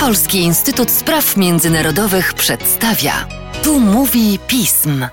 Polski Instytut Spraw Międzynarodowych przedstawia. Tu mówi pism.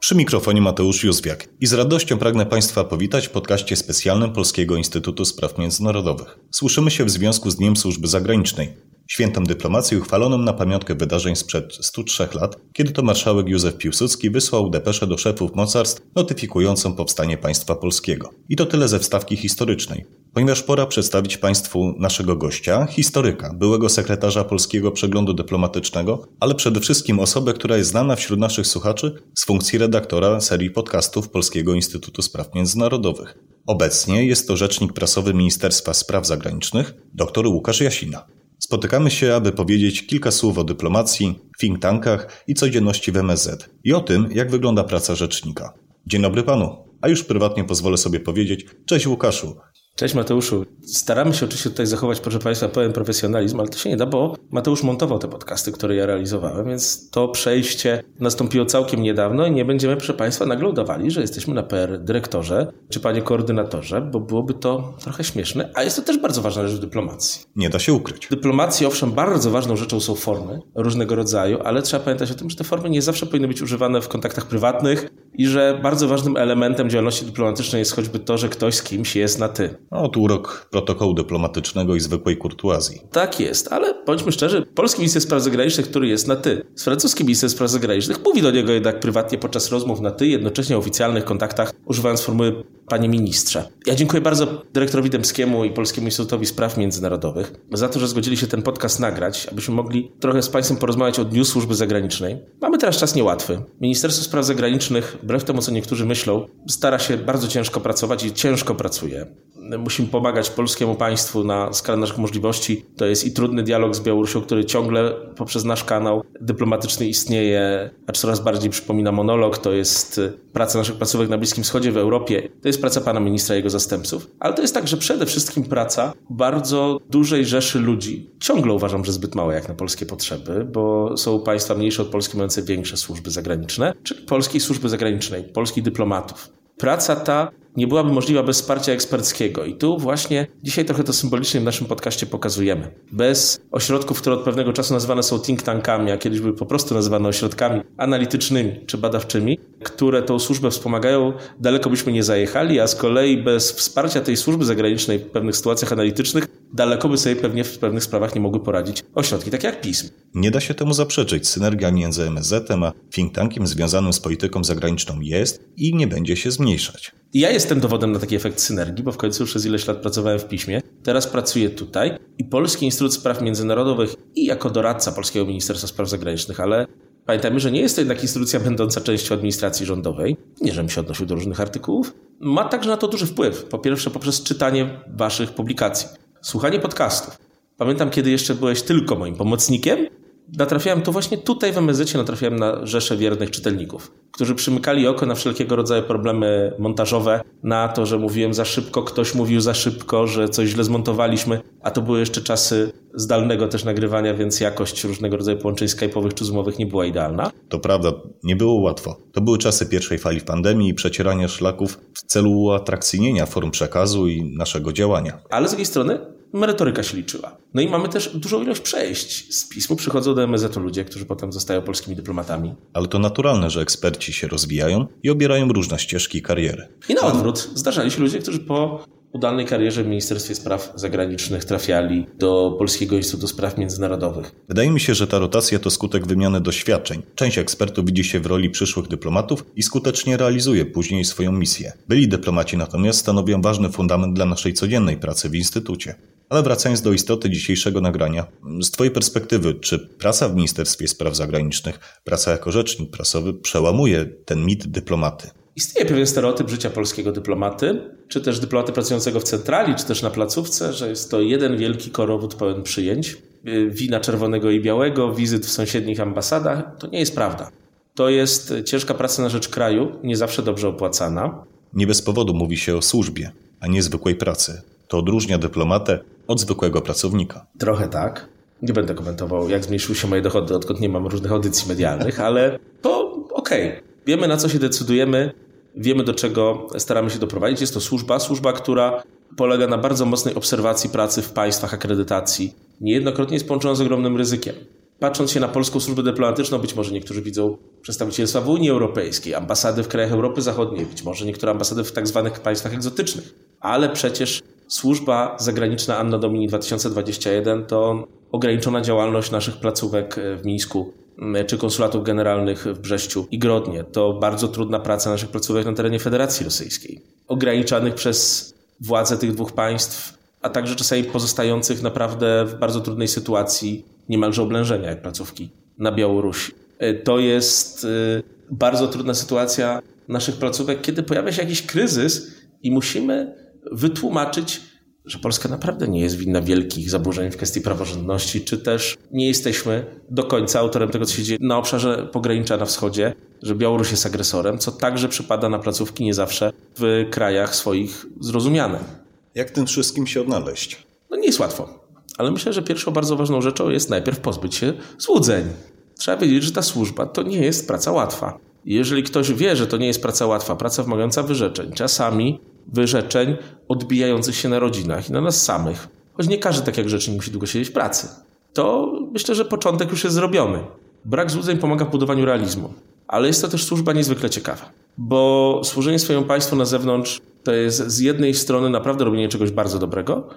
Przy mikrofonie Mateusz Józwiak i z radością pragnę Państwa powitać w podcaście specjalnym Polskiego Instytutu Spraw Międzynarodowych. Słyszymy się w związku z Dniem Służby Zagranicznej, świętem dyplomacji uchwalonym na pamiątkę wydarzeń sprzed 103 lat, kiedy to marszałek Józef Piłsudski wysłał depeszę do szefów mocarstw notyfikującą powstanie państwa polskiego. I to tyle ze wstawki historycznej, ponieważ pora przedstawić Państwu naszego gościa, historyka, byłego sekretarza Polskiego Przeglądu Dyplomatycznego, ale przede wszystkim osobę, która jest znana wśród naszych słuchaczy z funkcji redaktora serii podcastów Polskiego Instytutu Spraw Międzynarodowych. Obecnie jest to rzecznik prasowy Ministerstwa Spraw Zagranicznych, dr Łukasz Jasina. Spotykamy się, aby powiedzieć kilka słów o dyplomacji, think tankach i codzienności w MSZ i o tym, jak wygląda praca rzecznika. Dzień dobry panu, a już prywatnie pozwolę sobie powiedzieć, cześć Łukaszu, Cześć Mateuszu. Staramy się oczywiście tutaj zachować, proszę Państwa, pełen profesjonalizm, ale to się nie da, bo Mateusz montował te podcasty, które ja realizowałem, więc to przejście nastąpiło całkiem niedawno i nie będziemy, proszę Państwa, nagle udawali, że jesteśmy na PR dyrektorze czy panie koordynatorze, bo byłoby to trochę śmieszne, a jest to też bardzo ważna rzecz w dyplomacji. Nie da się ukryć. W dyplomacji, owszem, bardzo ważną rzeczą są formy różnego rodzaju, ale trzeba pamiętać o tym, że te formy nie zawsze powinny być używane w kontaktach prywatnych i że bardzo ważnym elementem działalności dyplomatycznej jest choćby to, że ktoś z kimś jest na ty. No, tu urok protokołu dyplomatycznego i zwykłej kurtuazji. Tak jest, ale bądźmy szczerzy, polski minister spraw zagranicznych, który jest na ty, z francuskim minister spraw zagranicznych mówi do niego jednak prywatnie podczas rozmów na ty, jednocześnie w oficjalnych kontaktach, używając formuły panie ministrze. Ja dziękuję bardzo dyrektorowi Dębskiemu i Polskiemu Instytutowi Spraw Międzynarodowych za to, że zgodzili się ten podcast nagrać, abyśmy mogli trochę z Państwem porozmawiać o Dniu Służby Zagranicznej. Mamy teraz czas niełatwy. Ministerstwo Spraw Zagranicznych, wbrew temu, co niektórzy myślą, stara się bardzo ciężko pracować i ciężko pracuje musimy pomagać polskiemu państwu na skalę naszych możliwości. To jest i trudny dialog z Białorusią, który ciągle poprzez nasz kanał dyplomatyczny istnieje, a coraz bardziej przypomina monolog. To jest praca naszych placówek na Bliskim Wschodzie, w Europie. To jest praca pana ministra i jego zastępców. Ale to jest także przede wszystkim praca bardzo dużej rzeszy ludzi. Ciągle uważam, że zbyt małe jak na polskie potrzeby, bo są państwa mniejsze od Polski mające większe służby zagraniczne, czyli polskiej służby zagranicznej, polskich dyplomatów. Praca ta nie byłaby możliwa bez wsparcia eksperckiego. I tu właśnie dzisiaj trochę to symbolicznie w naszym podcaście pokazujemy. Bez ośrodków, które od pewnego czasu nazywane są think tankami, a kiedyś były po prostu nazywane ośrodkami analitycznymi czy badawczymi, które tą służbę wspomagają, daleko byśmy nie zajechali, a z kolei bez wsparcia tej służby zagranicznej w pewnych sytuacjach analitycznych daleko by sobie pewnie w pewnych sprawach nie mogły poradzić ośrodki, takie jak PISM. Nie da się temu zaprzeczyć. Synergia między MSZ-em a think tankiem związanym z polityką zagraniczną jest i nie będzie się zmniejszać. Ja jestem dowodem na taki efekt synergii, bo w końcu przez ileś lat pracowałem w piśmie. Teraz pracuję tutaj i Polski Instytut Spraw Międzynarodowych i jako doradca Polskiego Ministerstwa Spraw Zagranicznych, ale pamiętajmy, że nie jest to jednak instytucja będąca częścią administracji rządowej, nie żebym się odnosił do różnych artykułów, ma także na to duży wpływ. Po pierwsze poprzez czytanie waszych publikacji, słuchanie podcastów. Pamiętam, kiedy jeszcze byłeś tylko moim pomocnikiem, natrafiałem to właśnie tutaj w MSZ natrafiałem na rzeszę wiernych czytelników, którzy przymykali oko na wszelkiego rodzaju problemy montażowe, na to, że mówiłem za szybko, ktoś mówił za szybko, że coś źle zmontowaliśmy, a to były jeszcze czasy zdalnego też nagrywania, więc jakość różnego rodzaju połączeń skype'owych czy zoomowych nie była idealna. To prawda, nie było łatwo. To były czasy pierwszej fali pandemii i przecierania szlaków w celu uatrakcyjnienia form przekazu i naszego działania. Ale z drugiej strony merytoryka się liczyła. No i mamy też dużą ilość przejść. Z pismu przychodzą do MSZ-u ludzie, którzy potem zostają polskimi dyplomatami. Ale to naturalne, że eksperci się rozwijają i obierają różne ścieżki kariery. I na odwrót. Zdarzali się ludzie, którzy po udanej karierze w Ministerstwie Spraw Zagranicznych trafiali do Polskiego Instytutu Spraw Międzynarodowych. Wydaje mi się, że ta rotacja to skutek wymiany doświadczeń. Część ekspertów widzi się w roli przyszłych dyplomatów i skutecznie realizuje później swoją misję. Byli dyplomaci natomiast stanowią ważny fundament dla naszej codziennej pracy w Instytucie. Ale wracając do istoty dzisiejszego nagrania, z Twojej perspektywy, czy praca w Ministerstwie Spraw Zagranicznych, praca jako rzecznik prasowy przełamuje ten mit dyplomaty? Istnieje pewien stereotyp życia polskiego dyplomaty, czy też dyplomaty pracującego w centrali, czy też na placówce, że jest to jeden wielki korowód pełen przyjęć, y, wina czerwonego i białego, wizyt w sąsiednich ambasadach. To nie jest prawda. To jest ciężka praca na rzecz kraju, nie zawsze dobrze opłacana. Nie bez powodu mówi się o służbie, a nie zwykłej pracy. To odróżnia dyplomatę od zwykłego pracownika. Trochę tak. Nie będę komentował, jak zmniejszyły się moje dochody, odkąd nie mam różnych audycji medialnych, ale to okej. Okay. Wiemy, na co się decydujemy, wiemy, do czego staramy się doprowadzić. Jest to służba, służba, która polega na bardzo mocnej obserwacji pracy w państwach akredytacji. niejednokrotnie jest połączona z ogromnym ryzykiem. Patrząc się na polską służbę dyplomatyczną, być może niektórzy widzą przedstawicielstwa w Unii Europejskiej, ambasady w krajach Europy Zachodniej, być może niektóre ambasady w tak zwanych państwach egzotycznych. Ale przecież służba zagraniczna Anno Domini 2021 to ograniczona działalność naszych placówek w Mińsku, czy konsulatów generalnych w Brześciu i Grodnie. To bardzo trudna praca naszych placówek na terenie Federacji Rosyjskiej, ograniczanych przez władze tych dwóch państw, a także czasami pozostających naprawdę w bardzo trudnej sytuacji, niemalże oblężenia jak placówki na Białorusi. E, to jest e, bardzo trudna sytuacja naszych placówek, kiedy pojawia się jakiś kryzys i musimy wytłumaczyć że Polska naprawdę nie jest winna wielkich zaburzeń w kwestii praworządności, czy też nie jesteśmy do końca autorem tego, co się dzieje na obszarze pogranicza na wschodzie, że Białoruś jest agresorem, co także przypada na placówki nie zawsze w krajach swoich zrozumiane. Jak tym wszystkim się odnaleźć? No nie jest łatwo, ale myślę, że pierwszą bardzo ważną rzeczą jest najpierw pozbyć się złudzeń. Trzeba wiedzieć, że ta służba to nie jest praca łatwa. Jeżeli ktoś wie, że to nie jest praca łatwa, praca wymagająca wyrzeczeń, czasami wyrzeczeń odbijających się na rodzinach i na nas samych. Choć nie każdy, tak jak rzecznik, musi długo siedzieć w pracy. To myślę, że początek już jest zrobiony. Brak złudzeń pomaga w budowaniu realizmu. Ale jest to też służba niezwykle ciekawa, bo służenie swojemu państwu na zewnątrz to jest z jednej strony naprawdę robienie czegoś bardzo dobrego,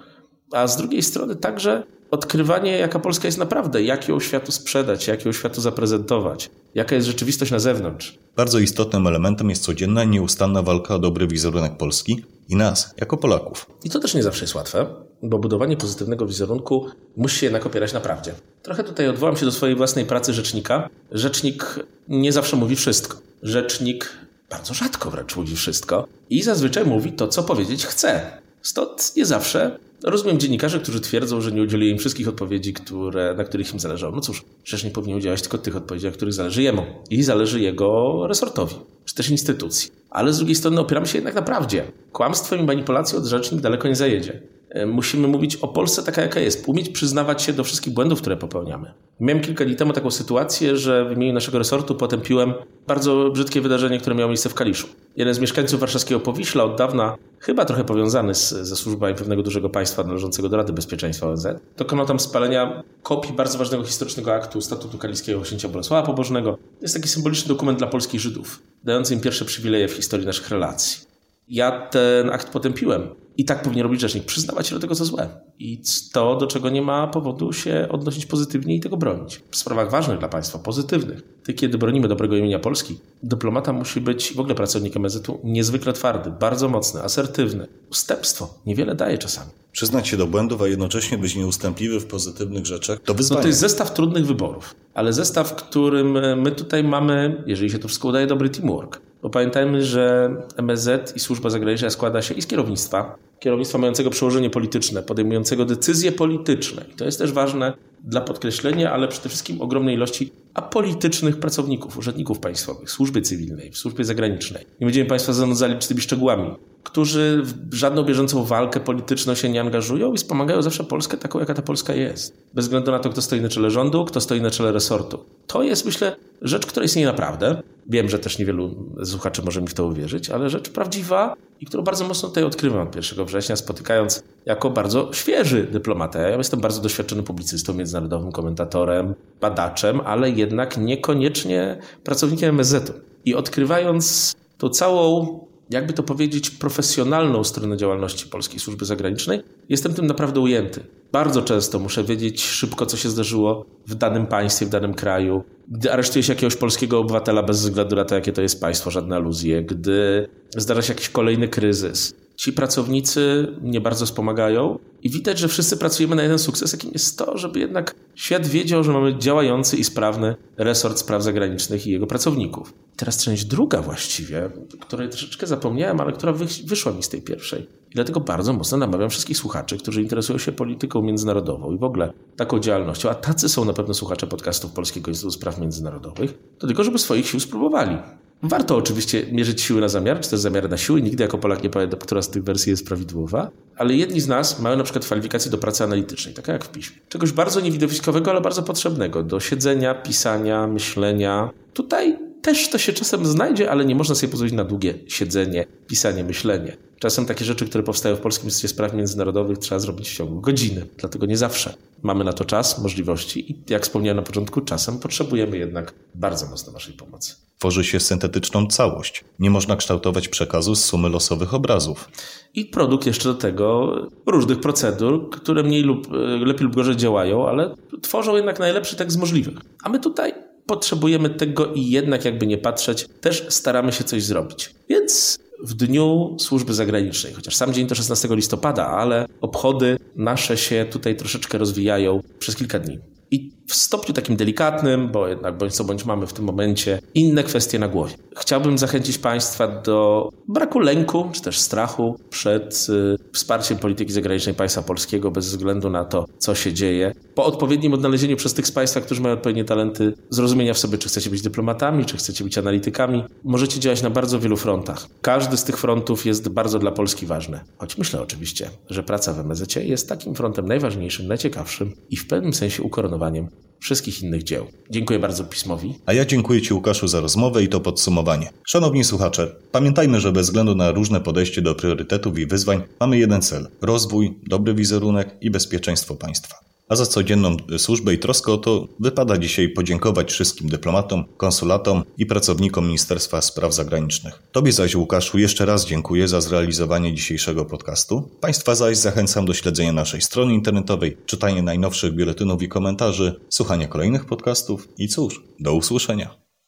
a z drugiej strony także odkrywanie, jaka Polska jest naprawdę, jak ją światu sprzedać, jak ją światu zaprezentować, jaka jest rzeczywistość na zewnątrz. Bardzo istotnym elementem jest codzienna, nieustanna walka o dobry wizerunek Polski i nas, jako Polaków. I to też nie zawsze jest łatwe, bo budowanie pozytywnego wizerunku musi się jednak opierać na prawdzie. Trochę tutaj odwołam się do swojej własnej pracy rzecznika. Rzecznik nie zawsze mówi wszystko. Rzecznik bardzo rzadko wręcz mówi wszystko i zazwyczaj mówi to, co powiedzieć chce. Stąd nie zawsze rozumiem dziennikarzy, którzy twierdzą, że nie udzieli im wszystkich odpowiedzi, które, na których im zależało. No cóż, przecież nie powinien udzielać tylko tych odpowiedzi, na których zależy jemu i zależy jego resortowi, czy też instytucji. Ale z drugiej strony opieramy się jednak na prawdzie. Kłamstwem i manipulacją od rzecznik daleko nie zajedzie. E, musimy mówić o Polsce taka, jaka jest. Umieć przyznawać się do wszystkich błędów, które popełniamy. Miałem kilka dni temu taką sytuację, że w imieniu naszego resortu potępiłem bardzo brzydkie wydarzenie, które miało miejsce w Kaliszu. Jeden z mieszkańców warszawskiego Powiśla od dawna, chyba trochę powiązany z, ze służbami pewnego dużego państwa należącego do Rady Bezpieczeństwa ONZ, dokonał tam spalenia kopii bardzo ważnego historycznego aktu Statutu Kaliskiego Księcia Bolesława Pobożnego. Jest taki symboliczny dokument dla polskich Żydów, dający im pierwsze przywileje w historii naszych relacji. Ja ten akt potępiłem. I tak powinien robić rzecznik, przyznawać się do tego, co złe. I to, do czego nie ma powodu się odnosić pozytywnie i tego bronić. W sprawach ważnych dla państwa, pozytywnych. Ty, kiedy bronimy dobrego imienia Polski, dyplomata musi być, w ogóle pracownik MSZ-u, niezwykle twardy, bardzo mocny, asertywny. Ustępstwo niewiele daje czasami. Przyznać się do błędów, a jednocześnie być nieustępliwy w pozytywnych rzeczach, to wyzwanie. No to jest zestaw trudnych wyborów, ale zestaw, w którym my tutaj mamy, jeżeli się to wszystko udaje, dobry teamwork. Bo pamiętajmy, że MSZ i służba zagraniczna składa się i z kierownictwa, kierownictwa mającego przełożenie polityczne, podejmującego decyzje polityczne. I to jest też ważne dla podkreślenia, ale przede wszystkim ogromnej ilości apolitycznych pracowników, urzędników państwowych, służby cywilnej, w służbie zagranicznej. Nie będziemy Państwa zanudzali tymi szczegółami, którzy w żadną bieżącą walkę polityczną się nie angażują i wspomagają zawsze Polskę taką, jaka ta Polska jest. Bez względu na to, kto stoi na czele rządu, kto stoi na czele resortu. To jest, myślę, rzecz, która istnieje naprawdę. Wiem, że też niewielu słuchaczy może mi w to uwierzyć, ale rzecz prawdziwa i którą bardzo mocno tutaj odkrywam od 1 września, spotykając jako bardzo świeży dyplomatę. Ja jestem bardzo doświadczonym publicystą, międzynarodowym komentatorem, badaczem, ale jednak niekoniecznie pracownikiem MSZ-u. I odkrywając tą całą jakby to powiedzieć, profesjonalną stronę działalności Polskiej Służby Zagranicznej, jestem tym naprawdę ujęty. Bardzo często muszę wiedzieć szybko, co się zdarzyło w danym państwie, w danym kraju. Gdy aresztuje się jakiegoś polskiego obywatela bez względu na to, jakie to jest państwo, żadne aluzje. Gdy zdarza się jakiś kolejny kryzys. Ci pracownicy mnie bardzo wspomagają i widać, że wszyscy pracujemy na jeden sukces, jakim jest to, żeby jednak świat wiedział, że mamy działający i sprawny resort spraw zagranicznych i jego pracowników. Teraz część druga właściwie, której troszeczkę zapomniałem, ale która wyszła mi z tej pierwszej. I dlatego bardzo mocno namawiam wszystkich słuchaczy, którzy interesują się polityką międzynarodową i w ogóle taką działalnością, a tacy są na pewno słuchacze podcastów Polskiego Instytutu Spraw Międzynarodowych, do tego, żeby swoich sił spróbowali. Warto oczywiście mierzyć siły na zamiar, czy też zamiary na siły. Nigdy jako Polak nie powiem, która z tych wersji jest prawidłowa. Ale jedni z nas mają na przykład kwalifikacje do pracy analitycznej, taka jak w piśmie. Czegoś bardzo niewidowiskowego, ale bardzo potrzebnego do siedzenia, pisania, myślenia. Tutaj też to się czasem znajdzie, ale nie można sobie pozwolić na długie siedzenie, pisanie, myślenie. Czasem takie rzeczy, które powstają w Polskim Instytucie Spraw Międzynarodowych trzeba zrobić w ciągu godziny, dlatego nie zawsze mamy na to czas, możliwości i jak wspomniałem na początku, czasem potrzebujemy jednak bardzo mocno Waszej pomocy. Tworzy się syntetyczną całość. Nie można kształtować przekazu z sumy losowych obrazów. I produkt jeszcze do tego różnych procedur, które mniej lub lepiej lub gorzej działają, ale tworzą jednak najlepszy tekst z możliwych. A my tutaj potrzebujemy tego i jednak jakby nie patrzeć, też staramy się coś zrobić. Więc w Dniu Służby Zagranicznej, chociaż sam dzień to 16 listopada, ale obchody nasze się tutaj troszeczkę rozwijają przez kilka dni. I w stopniu takim delikatnym, bo jednak bądź co bądź mamy w tym momencie inne kwestie na głowie. Chciałbym zachęcić Państwa do braku lęku czy też strachu przed y, wsparciem polityki zagranicznej państwa polskiego bez względu na to, co się dzieje. Po odpowiednim odnalezieniu przez tych z Państwa, którzy mają odpowiednie talenty, zrozumienia w sobie, czy chcecie być dyplomatami, czy chcecie być analitykami, możecie działać na bardzo wielu frontach. Każdy z tych frontów jest bardzo dla Polski ważny. Choć myślę oczywiście, że praca w MSZ jest takim frontem najważniejszym, najciekawszym i w pewnym sensie ukoronowaniem wszystkich innych dzieł. Dziękuję bardzo pismowi. A ja dziękuję Ci, Łukaszu, za rozmowę i to podsumowanie. Szanowni słuchacze, pamiętajmy, że bez względu na różne podejście do priorytetów i wyzwań, mamy jeden cel rozwój, dobry wizerunek i bezpieczeństwo państwa. A za codzienną służbę i troskę o to wypada dzisiaj podziękować wszystkim dyplomatom, konsulatom i pracownikom Ministerstwa Spraw Zagranicznych. Tobie zaś, Łukaszu, jeszcze raz dziękuję za zrealizowanie dzisiejszego podcastu. Państwa zaś zachęcam do śledzenia naszej strony internetowej, czytania najnowszych biuletynów i komentarzy, słuchania kolejnych podcastów i cóż, do usłyszenia.